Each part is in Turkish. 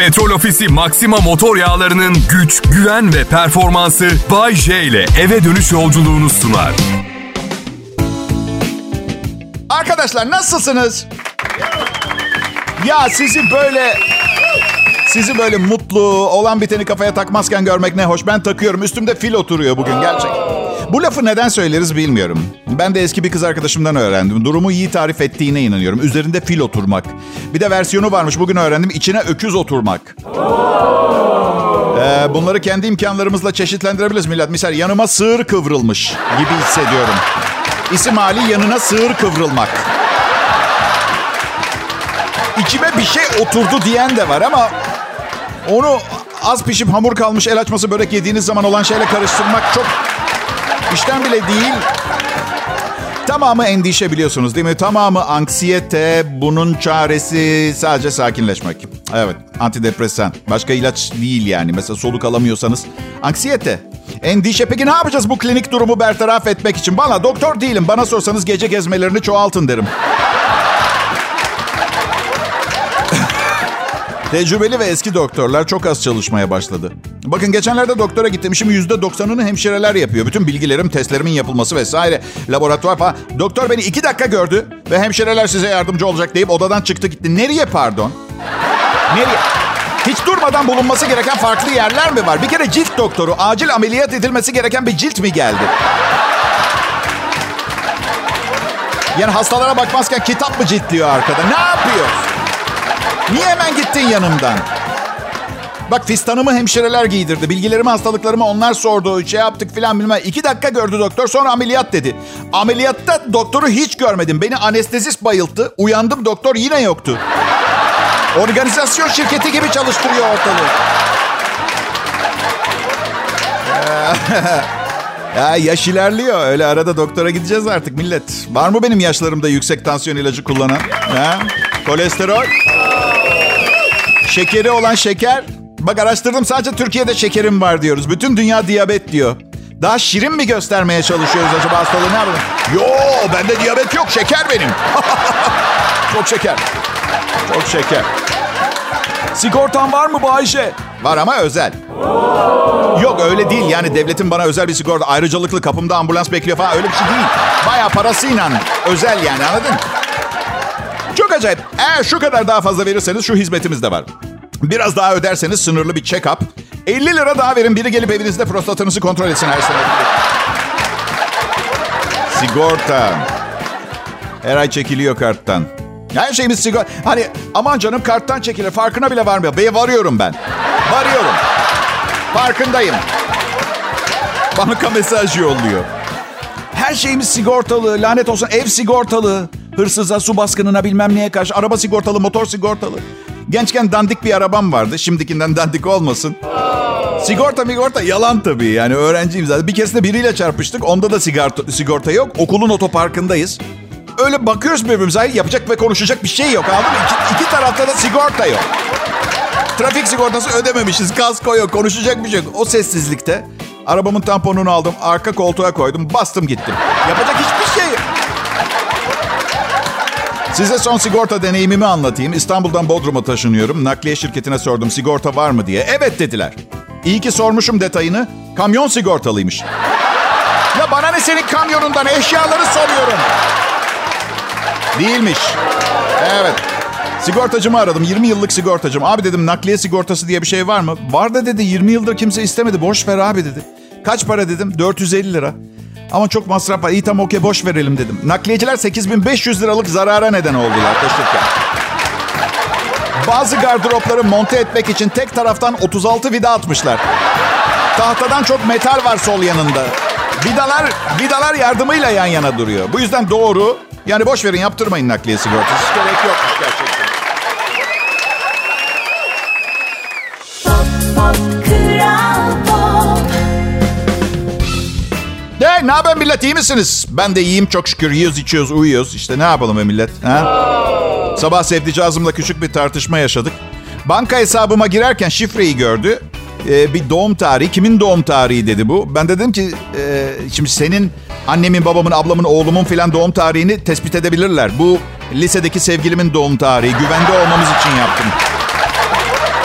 Petrol Ofisi Maxima motor yağlarının güç, güven ve performansı Bay J ile eve dönüş yolculuğunu sunar. Arkadaşlar nasılsınız? Ya sizi böyle sizi böyle mutlu, olan biteni kafaya takmazken görmek ne hoş. Ben takıyorum. Üstümde fil oturuyor bugün gerçek. Bu lafı neden söyleriz bilmiyorum. Ben de eski bir kız arkadaşımdan öğrendim. Durumu iyi tarif ettiğine inanıyorum. Üzerinde fil oturmak. Bir de versiyonu varmış bugün öğrendim. İçine öküz oturmak. Ee, bunları kendi imkanlarımızla çeşitlendirebiliriz millet. Misal yanıma sığır kıvrılmış gibi hissediyorum. İsim hali yanına sığır kıvrılmak. İçime bir şey oturdu diyen de var ama onu az pişip hamur kalmış el açması börek yediğiniz zaman olan şeyle karıştırmak çok işten bile değil. Tamamı endişe biliyorsunuz değil mi? Tamamı anksiyete, bunun çaresi sadece sakinleşmek. Evet, antidepresan. Başka ilaç değil yani. Mesela soluk alamıyorsanız. Anksiyete, endişe. Peki ne yapacağız bu klinik durumu bertaraf etmek için? Bana doktor değilim. Bana sorsanız gece gezmelerini çoğaltın derim. Tecrübeli ve eski doktorlar çok az çalışmaya başladı. Bakın geçenlerde doktora gittim. Şimdi %90'ını hemşireler yapıyor. Bütün bilgilerim, testlerimin yapılması vesaire. Laboratuvar falan. Doktor beni iki dakika gördü ve hemşireler size yardımcı olacak deyip odadan çıktı gitti. Nereye pardon? Nereye? Hiç durmadan bulunması gereken farklı yerler mi var? Bir kere cilt doktoru, acil ameliyat edilmesi gereken bir cilt mi geldi? Yani hastalara bakmazken kitap mı ciltliyor arkada? Ne yapıyor? Niye hemen gittin yanımdan? Bak fistanımı hemşireler giydirdi. Bilgilerimi, hastalıklarımı onlar sordu. Şey yaptık filan bilmem. İki dakika gördü doktor sonra ameliyat dedi. Ameliyatta doktoru hiç görmedim. Beni anestezist bayılttı. Uyandım doktor yine yoktu. Organizasyon şirketi gibi çalıştırıyor ortalığı. ya yaş ilerliyor. Öyle arada doktora gideceğiz artık millet. Var mı benim yaşlarımda yüksek tansiyon ilacı kullanan? Ha? Kolesterol? Şekeri olan şeker. Bak araştırdım sadece Türkiye'de şekerim var diyoruz. Bütün dünya diyabet diyor. Daha şirin mi göstermeye çalışıyoruz acaba hastalığı ne yapalım? Yo bende diyabet yok şeker benim. Çok şeker. Çok şeker. Sigortan var mı Bayşe? Var ama özel. Yok öyle değil yani devletin bana özel bir sigorta ayrıcalıklı kapımda ambulans bekliyor falan öyle bir şey değil. Baya parasıyla özel yani anladın? Çok acayip. Eğer şu kadar daha fazla verirseniz şu hizmetimiz de var. Biraz daha öderseniz sınırlı bir check-up. 50 lira daha verin biri gelip evinizde prostatınızı kontrol etsin her sene. Sigorta. Her ay çekiliyor karttan. Her şeyimiz sigorta. Hani aman canım karttan çekilir farkına bile varmıyor. Be varıyorum ben. Varıyorum. Farkındayım. Banka mesaj yolluyor. Her şeyimiz sigortalı. Lanet olsun ev sigortalı. Hırsıza, su baskınına bilmem neye karşı. Araba sigortalı, motor sigortalı. Gençken dandik bir arabam vardı. Şimdikinden dandik olmasın. Sigorta migorta yalan tabii. Yani öğrenciyim zaten. Bir keresinde biriyle çarpıştık. Onda da sigorta, sigorta yok. Okulun otoparkındayız. Öyle bakıyoruz birbirimize. Yapacak ve konuşacak bir şey yok. Anladın mı? İki tarafta da sigorta yok. Trafik sigortası ödememişiz. Kasko yok. Konuşacak bir şey yok. O sessizlikte arabamın tamponunu aldım. Arka koltuğa koydum. Bastım gittim. Yapacak hiçbir şey yok. Size son sigorta deneyimimi anlatayım. İstanbul'dan Bodrum'a taşınıyorum. Nakliye şirketine sordum sigorta var mı diye. Evet dediler. İyi ki sormuşum detayını. Kamyon sigortalıymış. Ya bana ne senin kamyonundan eşyaları soruyorum. Değilmiş. Evet. Sigortacımı aradım. 20 yıllık sigortacım. Abi dedim nakliye sigortası diye bir şey var mı? Var da dedi 20 yıldır kimse istemedi. Boş ver abi dedi. Kaç para dedim? 450 lira. Ama çok masraf var. İyi tamam okey boş verelim dedim. Nakliyeciler 8500 liralık zarara neden oldular taşırken. Bazı gardıropları monte etmek için tek taraftan 36 vida atmışlar. Tahtadan çok metal var sol yanında. Vidalar, vidalar yardımıyla yan yana duruyor. Bu yüzden doğru. Yani boş verin yaptırmayın nakliye sigortası. Gerek yok gerçekten. Ne, ne haber millet iyi misiniz? Ben de iyiyim çok şükür. Yiyoruz, içiyoruz, uyuyoruz. İşte ne yapalım be millet? Ha? Sabah sevdicazımla küçük bir tartışma yaşadık. Banka hesabıma girerken şifreyi gördü. Ee, bir doğum tarihi. Kimin doğum tarihi dedi bu. Ben de dedim ki e, şimdi senin annemin, babamın, ablamın, oğlumun filan doğum tarihini tespit edebilirler. Bu lisedeki sevgilimin doğum tarihi. Güvende olmamız için yaptım.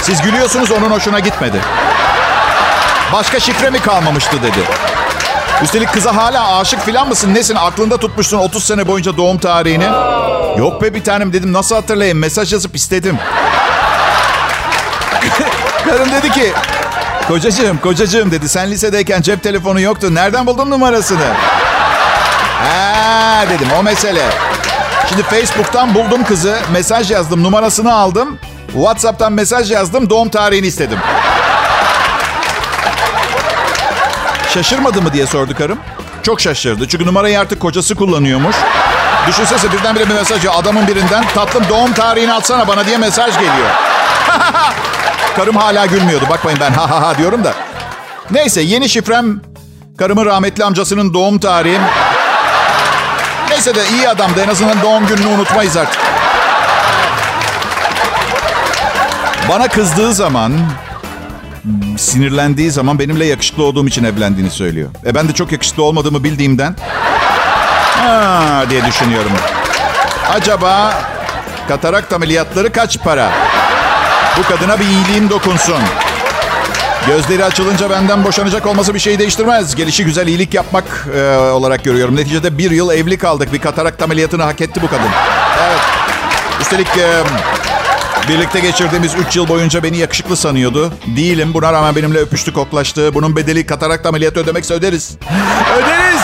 Siz gülüyorsunuz onun hoşuna gitmedi. Başka şifre mi kalmamıştı dedi. Üstelik kıza hala aşık filan mısın? Nesin? Aklında tutmuşsun 30 sene boyunca doğum tarihini. Yok be bir tanem dedim. Nasıl hatırlayayım? Mesaj yazıp istedim. Karım dedi ki... Kocacığım, kocacığım dedi. Sen lisedeyken cep telefonu yoktu. Nereden buldun numarasını? Ha dedim o mesele. Şimdi Facebook'tan buldum kızı. Mesaj yazdım. Numarasını aldım. WhatsApp'tan mesaj yazdım. Doğum tarihini istedim. Şaşırmadı mı diye sordu karım. Çok şaşırdı. Çünkü numarayı artık kocası kullanıyormuş. Düşünsese birdenbire bir mesaj ya adamın birinden tatlım doğum tarihini atsana bana diye mesaj geliyor. karım hala gülmüyordu. Bakmayın ben ha ha ha diyorum da. Neyse yeni şifrem karımın rahmetli amcasının doğum tarihi. Neyse de iyi adamdı. En azından doğum gününü unutmayız artık. Bana kızdığı zaman, sinirlendiği zaman benimle yakışıklı olduğum için evlendiğini söylüyor. E ben de çok yakışıklı olmadığımı bildiğimden ha diye düşünüyorum. Acaba katarakt ameliyatları kaç para? Bu kadına bir iyiliğim dokunsun. Gözleri açılınca benden boşanacak olması bir şey değiştirmez. Gelişi güzel iyilik yapmak e, olarak görüyorum. Neticede bir yıl evli kaldık. Bir katarakt ameliyatını hak etti bu kadın. Evet. Üstelik e, birlikte geçirdiğimiz 3 yıl boyunca beni yakışıklı sanıyordu. Değilim. Buna rağmen benimle öpüştü, koklaştı. Bunun bedeli katarakt ameliyatı ödemekse öderiz. öderiz.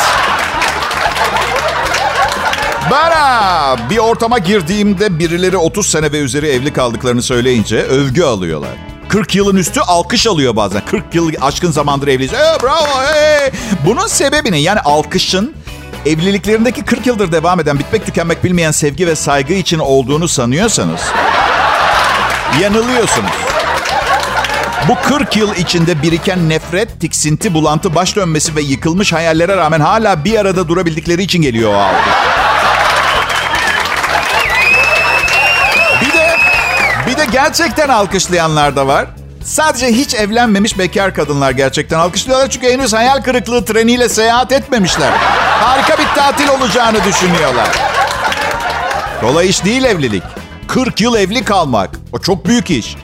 Bana bir ortama girdiğimde birileri 30 sene ve üzeri evli kaldıklarını söyleyince övgü alıyorlar. 40 yılın üstü alkış alıyor bazen. 40 yıl aşkın zamandır evliyiz. Ee, bravo. Hey. Bunun sebebini yani alkışın evliliklerindeki 40 yıldır devam eden bitmek tükenmek bilmeyen sevgi ve saygı için olduğunu sanıyorsanız yanılıyorsunuz. Bu 40 yıl içinde biriken nefret, tiksinti, bulantı, baş dönmesi ve yıkılmış hayallere rağmen hala bir arada durabildikleri için geliyor o alkış. Bir de bir de gerçekten alkışlayanlar da var. Sadece hiç evlenmemiş bekar kadınlar gerçekten alkışlıyorlar. Çünkü henüz hayal kırıklığı treniyle seyahat etmemişler. Harika bir tatil olacağını düşünüyorlar. Kolay iş değil evlilik. 40 yıl evli kalmak. O çok büyük iş.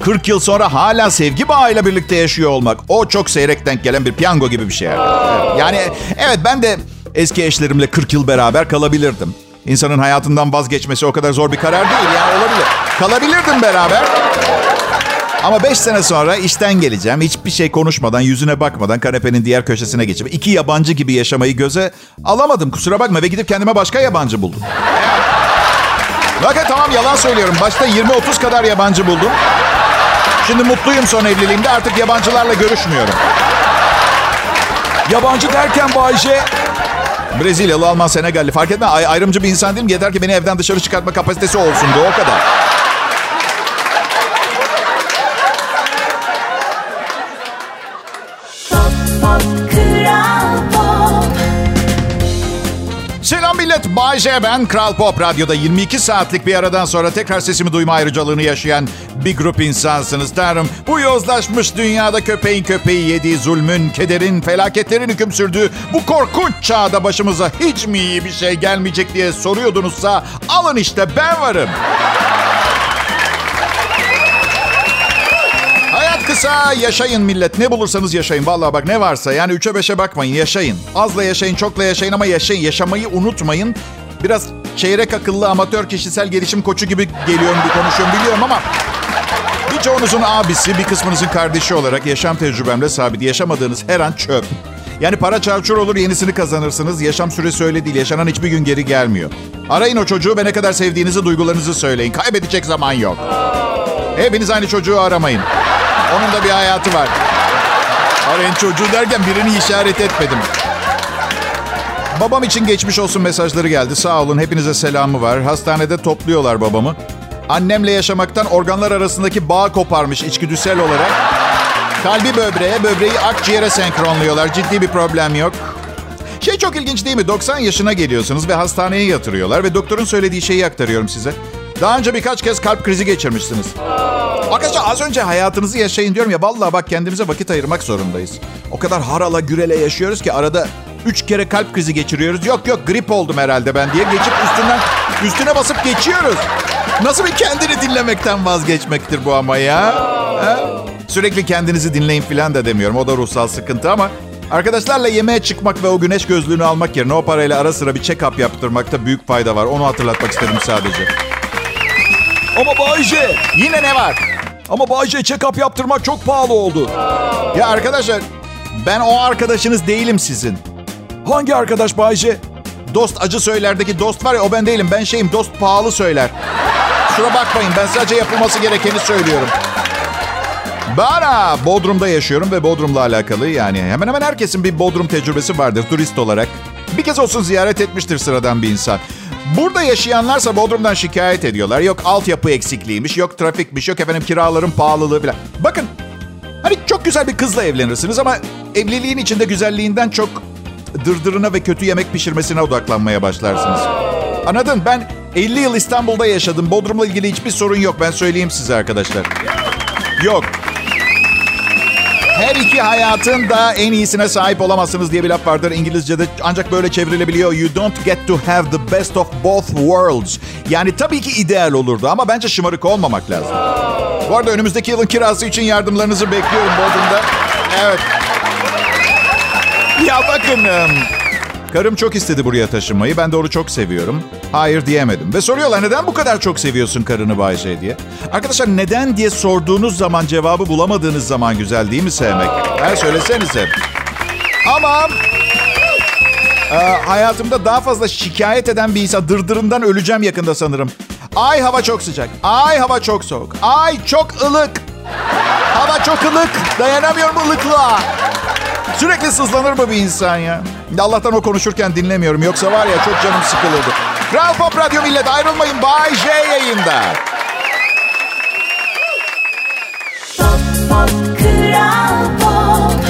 40 yıl sonra hala sevgi bağıyla birlikte yaşıyor olmak. O çok seyrek denk gelen bir piyango gibi bir şey. Yani evet ben de eski eşlerimle 40 yıl beraber kalabilirdim. İnsanın hayatından vazgeçmesi o kadar zor bir karar değil. Yani olabilir. Kalabilirdim beraber. Ama 5 sene sonra işten geleceğim. Hiçbir şey konuşmadan, yüzüne bakmadan kanepenin diğer köşesine geçip iki yabancı gibi yaşamayı göze alamadım. Kusura bakma ve gidip kendime başka yabancı buldum. Bakın tamam yalan söylüyorum. Başta 20-30 kadar yabancı buldum. Şimdi mutluyum son evliliğimde. Artık yabancılarla görüşmüyorum. Yabancı derken Bayce... Brezilyalı, Alman, Senegalli fark etme. Ay- ayrımcı bir insan değilim. Yeter ki beni evden dışarı çıkartma kapasitesi olsun. o kadar. Millet. Bay J ben. Kral Pop Radyo'da 22 saatlik bir aradan sonra tekrar sesimi duyma ayrıcalığını yaşayan bir grup insansınız. Tanrım bu yozlaşmış dünyada köpeğin köpeği yediği zulmün, kederin, felaketlerin hüküm sürdüğü bu korkunç çağda başımıza hiç mi iyi bir şey gelmeyecek diye soruyordunuzsa alın işte ben varım. Kısa yaşayın millet. Ne bulursanız yaşayın. Vallahi bak ne varsa yani üçe beşe bakmayın yaşayın. Azla yaşayın çokla yaşayın ama yaşayın. Yaşamayı unutmayın. Biraz çeyrek akıllı amatör kişisel gelişim koçu gibi geliyorum bir konuşuyorum biliyorum ama birçoğunuzun abisi bir kısmınızın kardeşi olarak yaşam tecrübemle sabit. Yaşamadığınız her an çöp. Yani para çarçur olur yenisini kazanırsınız. Yaşam süresi öyle değil. Yaşanan hiçbir gün geri gelmiyor. Arayın o çocuğu ve ne kadar sevdiğinizi, duygularınızı söyleyin. Kaybedecek zaman yok. Hepiniz aynı çocuğu aramayın. Onun da bir hayatı var. Arayın çocuğu derken birini işaret etmedim. Babam için geçmiş olsun mesajları geldi. Sağ olun hepinize selamı var. Hastanede topluyorlar babamı. Annemle yaşamaktan organlar arasındaki bağ koparmış içgüdüsel olarak. Kalbi böbreğe, böbreği akciğere senkronluyorlar. Ciddi bir problem yok. Şey çok ilginç değil mi? 90 yaşına geliyorsunuz ve hastaneye yatırıyorlar ve doktorun söylediği şeyi aktarıyorum size. Daha önce birkaç kez kalp krizi geçirmişsiniz. Arkadaşlar az önce hayatınızı yaşayın diyorum ya. Vallahi bak kendimize vakit ayırmak zorundayız. O kadar harala gürele yaşıyoruz ki arada üç kere kalp krizi geçiriyoruz. Yok yok grip oldum herhalde ben diye geçip üstünden üstüne basıp geçiyoruz. Nasıl bir kendini dinlemekten vazgeçmektir bu ama ya? Ha? Sürekli kendinizi dinleyin falan da demiyorum. O da ruhsal sıkıntı ama arkadaşlarla yemeğe çıkmak ve o güneş gözlüğünü almak yerine o parayla ara sıra bir check-up yaptırmakta büyük fayda var. Onu hatırlatmak istedim sadece. Ama Bayce yine ne var? Ama Bayce check-up yaptırmak çok pahalı oldu. Ya arkadaşlar ben o arkadaşınız değilim sizin. Hangi arkadaş Bayce? Dost acı söylerdeki dost var ya o ben değilim. Ben şeyim dost pahalı söyler. Kusura bakmayın ben sadece yapılması gerekeni söylüyorum. Ben Bodrum'da yaşıyorum ve Bodrum'la alakalı yani hemen hemen herkesin bir Bodrum tecrübesi vardır turist olarak. Bir kez olsun ziyaret etmiştir sıradan bir insan. Burada yaşayanlarsa Bodrum'dan şikayet ediyorlar. Yok altyapı eksikliğiymiş, yok trafikmiş, yok efendim kiraların pahalılığı falan. Bakın hani çok güzel bir kızla evlenirsiniz ama evliliğin içinde güzelliğinden çok dırdırına ve kötü yemek pişirmesine odaklanmaya başlarsınız. Anladın? Ben 50 yıl İstanbul'da yaşadım. Bodrum'la ilgili hiçbir sorun yok. Ben söyleyeyim size arkadaşlar. Yok. Her iki hayatın da en iyisine sahip olamazsınız diye bir laf vardır İngilizce'de ancak böyle çevrilebiliyor. You don't get to have the best of both worlds. Yani tabii ki ideal olurdu ama bence şımarık olmamak lazım. Bu arada önümüzdeki yılın kirası için yardımlarınızı bekliyorum Bodrum'da. Evet. Ya bakın, karım çok istedi buraya taşınmayı. Ben onu çok seviyorum. Hayır diyemedim. Ve soruyorlar neden bu kadar çok seviyorsun karını Bayşe diye. Arkadaşlar neden diye sorduğunuz zaman cevabı bulamadığınız zaman güzel değil mi sevmek? Ha, söylesenize. Ama e, hayatımda daha fazla şikayet eden bir insan dırdırından öleceğim yakında sanırım. Ay hava çok sıcak. Ay hava çok soğuk. Ay çok ılık. Hava çok ılık. Dayanamıyorum ılıklığa. Sürekli sızlanır mı bir insan ya? Allah'tan o konuşurken dinlemiyorum. Yoksa var ya çok canım sıkılırdı. Kral Pop Radyo millet ayrılmayın. Bay J yayında. Pop, pop, Kral Pop.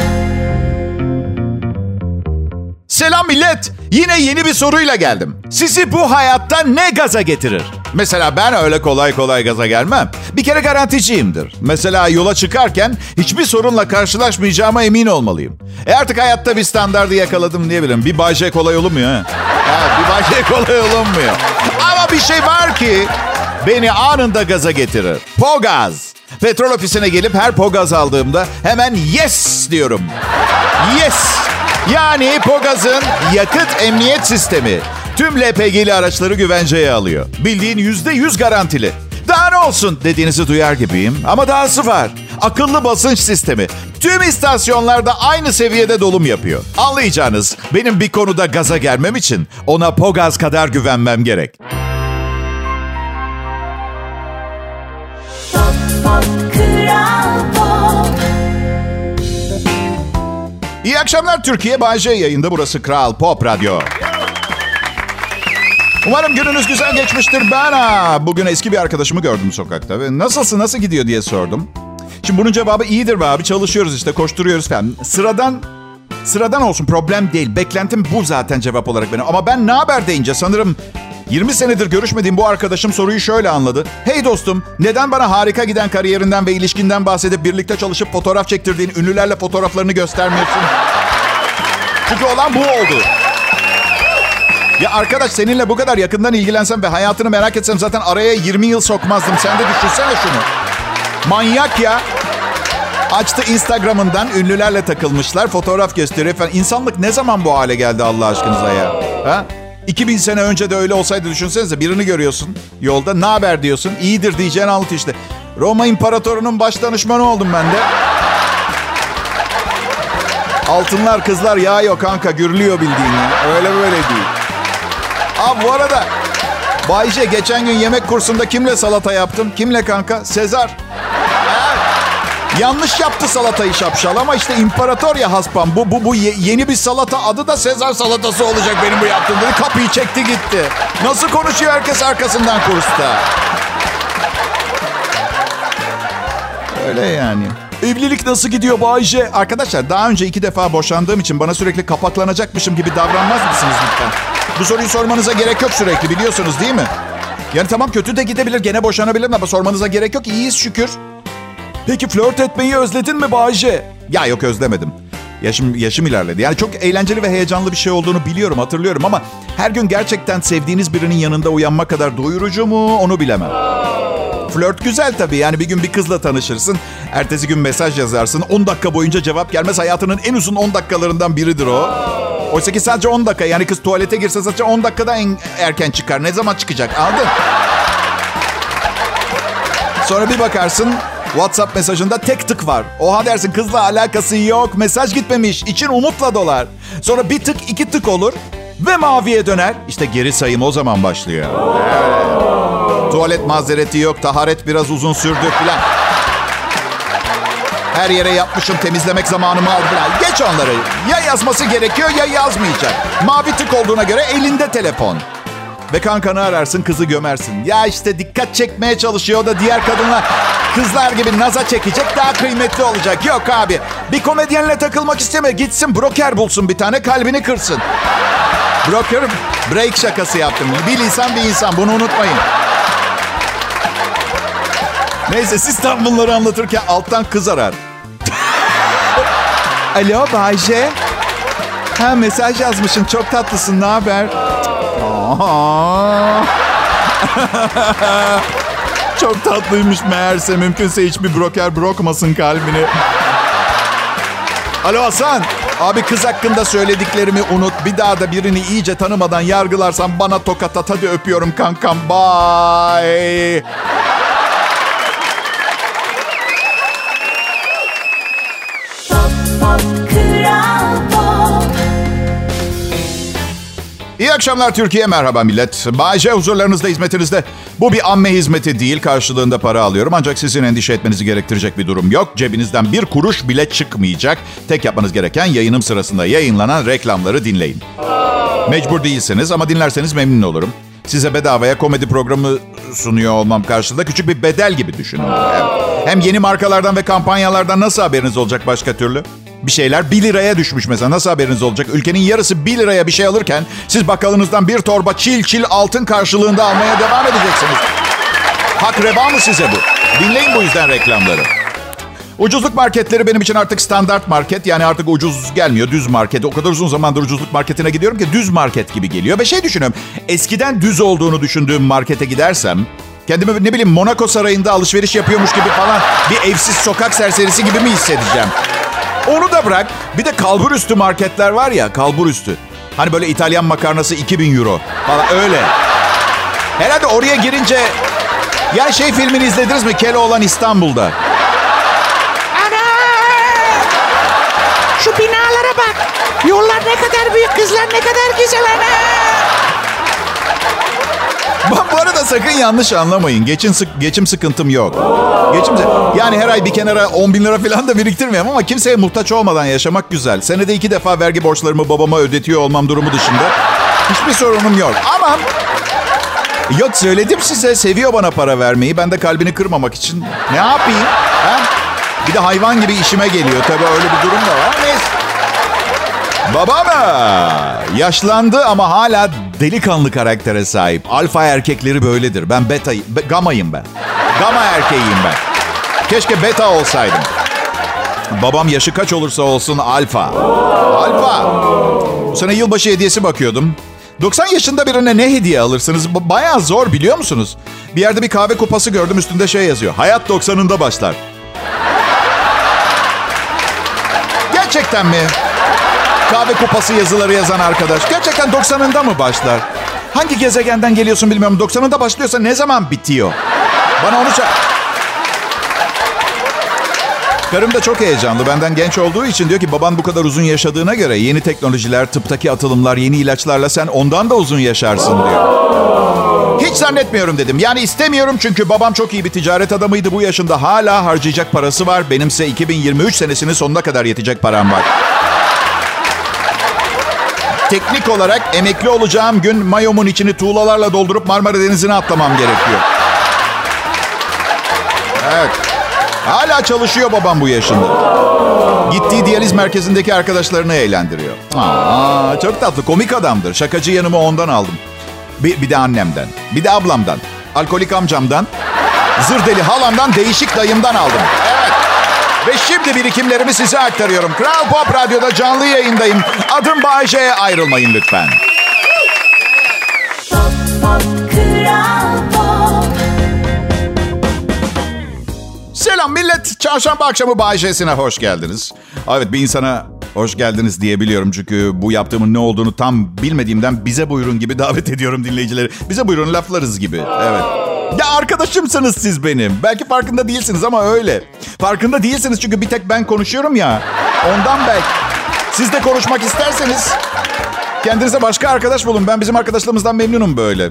Selam millet. Yine yeni bir soruyla geldim. Sizi bu hayatta ne gaza getirir? Mesela ben öyle kolay kolay gaza gelmem. Bir kere garanticiyimdir. Mesela yola çıkarken hiçbir sorunla karşılaşmayacağıma emin olmalıyım. E artık hayatta bir standardı yakaladım diyebilirim. Bir Bay kolay olunmuyor ha. Evet, bir Bay kolay olunmuyor. Ama bir şey var ki beni anında gaza getirir. Pogaz. Petrol ofisine gelip her pogaz aldığımda hemen yes diyorum. Yes. Yani Pogaz'ın yakıt emniyet sistemi tüm LPG'li araçları güvenceye alıyor. Bildiğin yüzde yüz garantili. Daha ne olsun dediğinizi duyar gibiyim ama dahası var. Akıllı basınç sistemi. Tüm istasyonlarda aynı seviyede dolum yapıyor. Anlayacağınız benim bir konuda gaza gelmem için ona Pogaz kadar güvenmem gerek. Pop, pop, pop. İyi akşamlar Türkiye. Bay yayında. Burası Kral Pop Radyo. Umarım gününüz güzel geçmiştir. Ben ha, bugün eski bir arkadaşımı gördüm sokakta. Ve nasılsın, nasıl gidiyor diye sordum. Şimdi bunun cevabı iyidir be abi. Çalışıyoruz işte, koşturuyoruz falan. Sıradan sıradan olsun problem değil. Beklentim bu zaten cevap olarak benim. Ama ben ne haber deyince sanırım 20 senedir görüşmediğim bu arkadaşım soruyu şöyle anladı. Hey dostum, neden bana harika giden kariyerinden ve ilişkinden bahsedip birlikte çalışıp fotoğraf çektirdiğin ünlülerle fotoğraflarını göstermiyorsun? Çünkü olan bu oldu. Ya arkadaş seninle bu kadar yakından ilgilensem ve hayatını merak etsem zaten araya 20 yıl sokmazdım. Sen de düşünsene şunu. Manyak ya. Açtı Instagram'ından ünlülerle takılmışlar. Fotoğraf gösteriyor falan. İnsanlık ne zaman bu hale geldi Allah aşkınıza ya? Ha? 2000 sene önce de öyle olsaydı düşünsenize. Birini görüyorsun yolda. Ne haber diyorsun. İyidir diyeceğin anlat işte. Roma İmparatorunun baş danışmanı oldum ben de. Altınlar kızlar yağıyor kanka gürlüyor bildiğin. Öyle böyle değil. Abi bu arada Bayce geçen gün yemek kursunda kimle salata yaptım? Kimle kanka? Sezar. Yanlış yaptı salatayı şapşal ama işte imparator ya haspam. Bu, bu, bu yeni bir salata adı da Sezar salatası olacak benim bu yaptığım dedi. Kapıyı çekti gitti. Nasıl konuşuyor herkes arkasından kursta. Öyle yani. Evlilik nasıl gidiyor Bayce? Arkadaşlar daha önce iki defa boşandığım için bana sürekli kapaklanacakmışım gibi davranmaz mısınız lütfen? Bu soruyu sormanıza gerek yok sürekli biliyorsunuz değil mi? Yani tamam kötü de gidebilir gene boşanabilir ama sormanıza gerek yok. İyiyiz şükür. Peki flört etmeyi özledin mi Bayce? Ya yok özlemedim. Yaşım, yaşım ilerledi. Yani çok eğlenceli ve heyecanlı bir şey olduğunu biliyorum, hatırlıyorum ama her gün gerçekten sevdiğiniz birinin yanında uyanma kadar doyurucu mu onu bilemem. Flört güzel tabii. Yani bir gün bir kızla tanışırsın. Ertesi gün mesaj yazarsın. 10 dakika boyunca cevap gelmez. Hayatının en uzun 10 dakikalarından biridir o. Oysa ki sadece 10 dakika. Yani kız tuvalete girse sadece 10 dakikada en erken çıkar. Ne zaman çıkacak? Anladın? Sonra bir bakarsın WhatsApp mesajında tek tık var. Oha dersin kızla alakası yok. Mesaj gitmemiş. İçin umutla dolar. Sonra bir tık iki tık olur. Ve maviye döner. İşte geri sayım o zaman başlıyor. Evet. Tuvalet mazereti yok. Taharet biraz uzun sürdü falan. Her yere yapmışım temizlemek zamanımı aldı falan. Geç onları. Ya yazması gerekiyor ya yazmayacak. Mavi tık olduğuna göre elinde telefon. Ve kankanı ararsın kızı gömersin. Ya işte dikkat çekmeye çalışıyor da diğer kadınlar kızlar gibi naza çekecek daha kıymetli olacak. Yok abi bir komedyenle takılmak istemiyor. Gitsin broker bulsun bir tane kalbini kırsın. Broker break şakası yaptım. Bir insan bir insan bunu unutmayın. Neyse siz tam bunları anlatırken alttan kız arar. Alo Bayce. Ha mesaj yazmışsın çok tatlısın ne haber? Çok tatlıymış meğerse. Mümkünse hiçbir broker brokmasın kalbini. Alo Hasan. Abi kız hakkında söylediklerimi unut. Bir daha da birini iyice tanımadan yargılarsan bana tokat at. Hadi öpüyorum kankam. Bye. İyi akşamlar Türkiye, merhaba millet. Bayce huzurlarınızda, hizmetinizde. Bu bir amme hizmeti değil, karşılığında para alıyorum. Ancak sizin endişe etmenizi gerektirecek bir durum yok. Cebinizden bir kuruş bile çıkmayacak. Tek yapmanız gereken yayınım sırasında yayınlanan reklamları dinleyin. Mecbur değilsiniz ama dinlerseniz memnun olurum. Size bedavaya komedi programı sunuyor olmam karşılığında küçük bir bedel gibi düşünün. Hem yeni markalardan ve kampanyalardan nasıl haberiniz olacak başka türlü? Bir şeyler 1 liraya düşmüş mesela. Nasıl haberiniz olacak? Ülkenin yarısı 1 liraya bir şey alırken siz bakkalınızdan bir torba çil çil altın karşılığında almaya devam edeceksiniz. Hak reba mı size bu? Dinleyin bu yüzden reklamları. Ucuzluk marketleri benim için artık standart market. Yani artık ucuz gelmiyor düz market. O kadar uzun zamandır ucuzluk marketine gidiyorum ki düz market gibi geliyor. Ve şey düşünüyorum. Eskiden düz olduğunu düşündüğüm markete gidersem kendimi ne bileyim Monaco Sarayı'nda alışveriş yapıyormuş gibi falan bir evsiz sokak serserisi gibi mi hissedeceğim? Onu da bırak. Bir de kalbur üstü marketler var ya kalbur üstü. Hani böyle İtalyan makarnası 2000 euro falan öyle. Herhalde oraya girince... Ya şey filmini izlediniz mi? Keloğlan İstanbul'da. Şu binalara bak. Yollar ne kadar büyük, kızlar ne kadar güzel ana. Bu arada sakın yanlış anlamayın. Geçim, sık, geçim sıkıntım yok. Geçim Yani her ay bir kenara 10 bin lira falan da biriktirmiyorum ama kimseye muhtaç olmadan yaşamak güzel. Senede iki defa vergi borçlarımı babama ödetiyor olmam durumu dışında hiçbir sorunum yok. Ama yok söyledim size seviyor bana para vermeyi. Ben de kalbini kırmamak için ne yapayım? Ha? Bir de hayvan gibi işime geliyor. Tabii öyle bir durum da var. Neyse. Baba mı? Yaşlandı ama hala delikanlı karaktere sahip. Alfa erkekleri böyledir. Ben beta, be, gamayım ben. Gama erkeğiyim ben. Keşke beta olsaydım. Babam yaşı kaç olursa olsun alfa. Alfa. Bu sene yılbaşı hediyesi bakıyordum. 90 yaşında birine ne hediye alırsınız? Bayağı zor biliyor musunuz? Bir yerde bir kahve kupası gördüm üstünde şey yazıyor. Hayat 90'ında başlar. Gerçekten mi? Kahve kupası yazıları yazan arkadaş. Gerçekten 90'ında mı başlar? Hangi gezegenden geliyorsun bilmiyorum. 90'ında başlıyorsa ne zaman bitiyor? Bana onu çak... Karım da çok heyecanlı. Benden genç olduğu için diyor ki baban bu kadar uzun yaşadığına göre yeni teknolojiler, tıptaki atılımlar, yeni ilaçlarla sen ondan da uzun yaşarsın diyor. Hiç zannetmiyorum dedim. Yani istemiyorum çünkü babam çok iyi bir ticaret adamıydı. Bu yaşında hala harcayacak parası var. Benimse 2023 senesinin sonuna kadar yetecek param var teknik olarak emekli olacağım gün mayomun içini tuğlalarla doldurup Marmara Denizi'ne atlamam gerekiyor. Evet. Hala çalışıyor babam bu yaşında. Gittiği diyaliz merkezindeki arkadaşlarını eğlendiriyor. Aa, çok tatlı, komik adamdır. Şakacı yanımı ondan aldım. Bir, bir de annemden. Bir de ablamdan. Alkolik amcamdan. Zır deli halamdan, değişik dayımdan aldım. Evet. Ve şimdi birikimlerimi size aktarıyorum. Kral Pop Radyo'da canlı yayındayım. Adım Bayece'ye ayrılmayın lütfen. Selam millet. Çarşamba akşamı Bayşe'sine hoş geldiniz. Evet bir insana hoş geldiniz diyebiliyorum. Çünkü bu yaptığımın ne olduğunu tam bilmediğimden bize buyurun gibi davet ediyorum dinleyicileri. Bize buyurun laflarız gibi. Evet. Ya arkadaşımsınız siz benim. Belki farkında değilsiniz ama öyle. Farkında değilsiniz çünkü bir tek ben konuşuyorum ya. Ondan belki. Siz de konuşmak isterseniz kendinize başka arkadaş bulun. Ben bizim arkadaşlığımızdan memnunum böyle.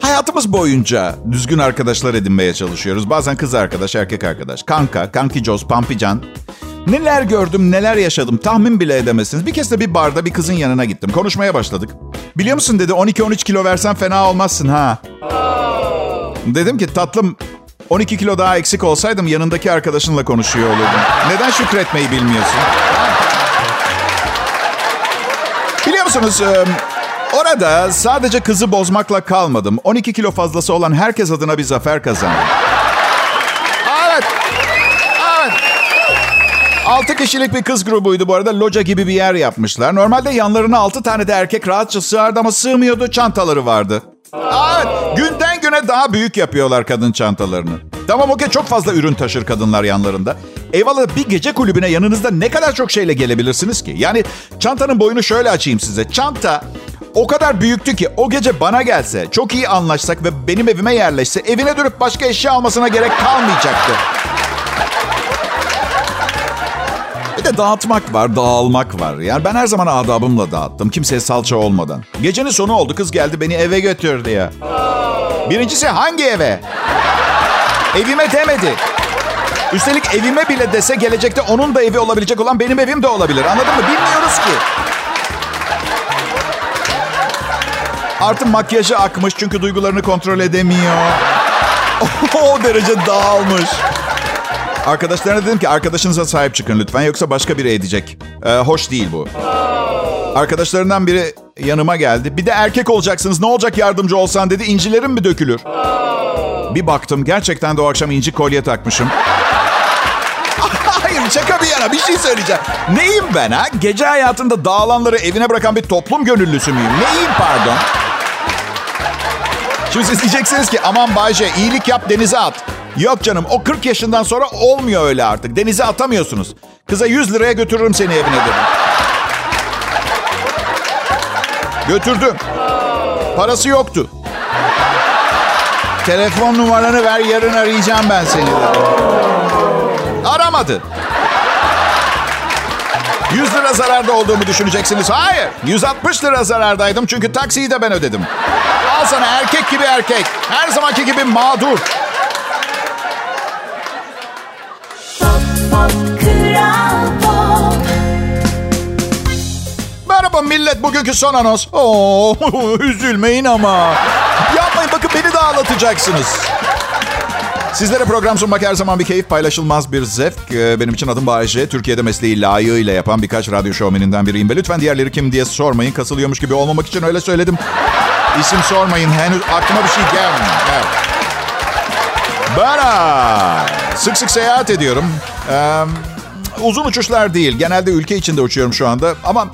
Hayatımız boyunca düzgün arkadaşlar edinmeye çalışıyoruz. Bazen kız arkadaş, erkek arkadaş, kanka, kankicos, pampican. Neler gördüm, neler yaşadım tahmin bile edemezsiniz. Bir kez de bir barda bir kızın yanına gittim. Konuşmaya başladık. Biliyor musun dedi 12-13 kilo versen fena olmazsın ha. Dedim ki tatlım 12 kilo daha eksik olsaydım yanındaki arkadaşınla konuşuyor olurdum. Neden şükretmeyi bilmiyorsun? Biliyor musunuz orada sadece kızı bozmakla kalmadım. 12 kilo fazlası olan herkes adına bir zafer kazandım. Evet. Evet. 6 kişilik bir kız grubuydu bu arada. Loca gibi bir yer yapmışlar. Normalde yanlarına 6 tane de erkek rahatça sığardı ama sığmıyordu. Çantaları vardı. Evet. Günden güne daha büyük yapıyorlar kadın çantalarını. Tamam okey çok fazla ürün taşır kadınlar yanlarında. Eyvallah bir gece kulübüne yanınızda ne kadar çok şeyle gelebilirsiniz ki? Yani çantanın boyunu şöyle açayım size. Çanta o kadar büyüktü ki o gece bana gelse, çok iyi anlaşsak ve benim evime yerleşse evine dönüp başka eşya almasına gerek kalmayacaktı. De dağıtmak var, dağılmak var. Yani ben her zaman adabımla dağıttım. Kimseye salça olmadan. Gecenin sonu oldu. Kız geldi beni eve götürdü ya. Birincisi hangi eve? Evime demedi. Üstelik evime bile dese gelecekte onun da evi olabilecek olan benim evim de olabilir. Anladın mı? Bilmiyoruz ki. Artı makyajı akmış çünkü duygularını kontrol edemiyor. o derece dağılmış. Arkadaşlarına dedim ki arkadaşınıza sahip çıkın lütfen yoksa başka biri edecek. Ee, hoş değil bu. Arkadaşlarından biri yanıma geldi. Bir de erkek olacaksınız ne olacak yardımcı olsan dedi. İncilerim mi dökülür? Bir baktım gerçekten de o akşam inci kolye takmışım. Hayır şaka bir yana bir şey söyleyeceğim. Neyim ben ha? Gece hayatında dağılanları evine bırakan bir toplum gönüllüsü müyüm? Neyim pardon? Şimdi siz diyeceksiniz ki aman Bayce iyilik yap denize at. Yok canım o 40 yaşından sonra olmuyor öyle artık. Denize atamıyorsunuz. Kıza 100 liraya götürürüm seni evine dedim. Götürdüm. Parası yoktu. Telefon numaranı ver yarın arayacağım ben seni dedim. Aramadı. 100 lira zararda olduğumu düşüneceksiniz. Hayır. 160 lira zarardaydım çünkü taksiyi de ben ödedim. Al sana erkek gibi erkek. Her zamanki gibi mağdur. Merhaba millet bugünkü son anons. Oo, üzülmeyin ama. Yapmayın bakın beni de ağlatacaksınız. Sizlere program sunmak her zaman bir keyif paylaşılmaz bir zevk. Ee, Benim için adım Bayece. Türkiye'de mesleği layığıyla yapan birkaç radyo şovmeninden biriyim. Lütfen diğerleri kim diye sormayın. Kasılıyormuş gibi olmamak için öyle söyledim. İsim sormayın. Henüz aklıma bir şey gelmiyor. Evet. Bana sık sık seyahat ediyorum. Ee, uzun uçuşlar değil. Genelde ülke içinde uçuyorum şu anda. Ama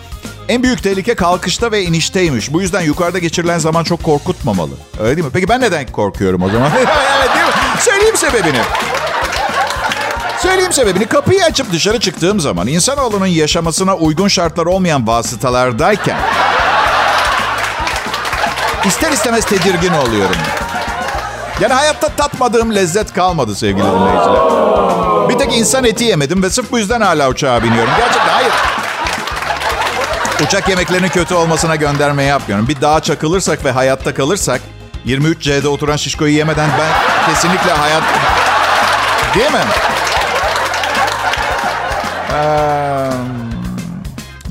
en büyük tehlike kalkışta ve inişteymiş. Bu yüzden yukarıda geçirilen zaman çok korkutmamalı. Öyle değil mi? Peki ben neden korkuyorum o zaman? evet değil mi? Söyleyeyim sebebini. Söyleyeyim sebebini. Kapıyı açıp dışarı çıktığım zaman insanoğlunun yaşamasına uygun şartlar olmayan vasıtalardayken ister istemez tedirgin oluyorum. Yani hayatta tatmadığım lezzet kalmadı sevgili dinleyiciler. Bir tek insan eti yemedim ve sırf bu yüzden hala uçağa biniyorum. Gerçekten hayır. Uçak yemeklerinin kötü olmasına gönderme yapmıyorum. Bir dağa çakılırsak ve hayatta kalırsak 23C'de oturan şişkoyu yemeden ben kesinlikle hayat... Değil mi? Ee,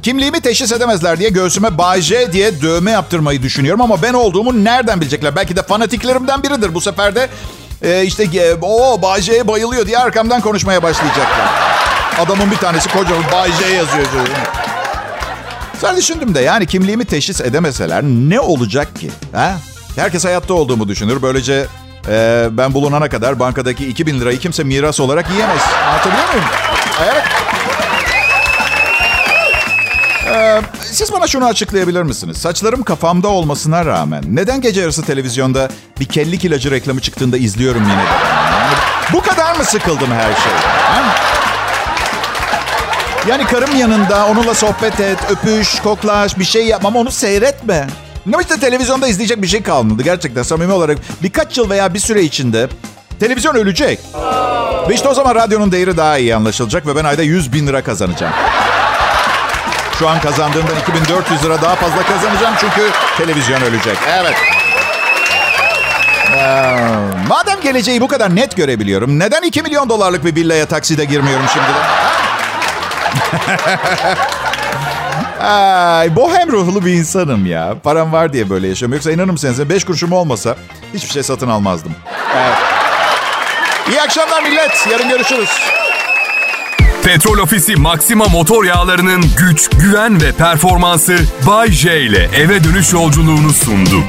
kimliğimi teşhis edemezler diye göğsüme Bay J diye dövme yaptırmayı düşünüyorum ama ben olduğumu nereden bilecekler? Belki de fanatiklerimden biridir. Bu sefer de e, işte e, o Bay J'ye bayılıyor diye arkamdan konuşmaya başlayacaklar. Adamın bir tanesi kocaman Bay J yazıyor. Sen düşündüm de yani kimliğimi teşhis edemeseler ne olacak ki? Ha? Herkes hayatta olduğumu düşünür. Böylece e, ben bulunana kadar bankadaki 2000 lirayı kimse miras olarak yiyemez. Anlatabiliyor muyum? Evet. Ee, siz bana şunu açıklayabilir misiniz? Saçlarım kafamda olmasına rağmen neden gece yarısı televizyonda bir kellik ilacı reklamı çıktığında izliyorum yine de? Yani Bu kadar mı sıkıldım her şeyden? Yani karım yanında onunla sohbet et, öpüş, koklaş, bir şey yapmam onu seyretme. Ne işte televizyonda izleyecek bir şey kalmadı gerçekten samimi olarak. Birkaç yıl veya bir süre içinde televizyon ölecek. Ve işte o zaman radyonun değeri daha iyi anlaşılacak ve ben ayda 100 bin lira kazanacağım. Şu an kazandığımdan 2400 lira daha fazla kazanacağım çünkü televizyon ölecek. Evet. Ee, madem geleceği bu kadar net görebiliyorum, neden 2 milyon dolarlık bir villaya takside girmiyorum şimdi de? Ay, bohem ruhlu bir insanım ya. Param var diye böyle yaşıyorum. Yoksa inanır mısınız 5 kuruşum olmasa hiçbir şey satın almazdım. Evet. İyi akşamlar millet. Yarın görüşürüz. Petrol Ofisi Maxima motor yağlarının güç, güven ve performansı Bay J ile eve dönüş yolculuğunu sundu.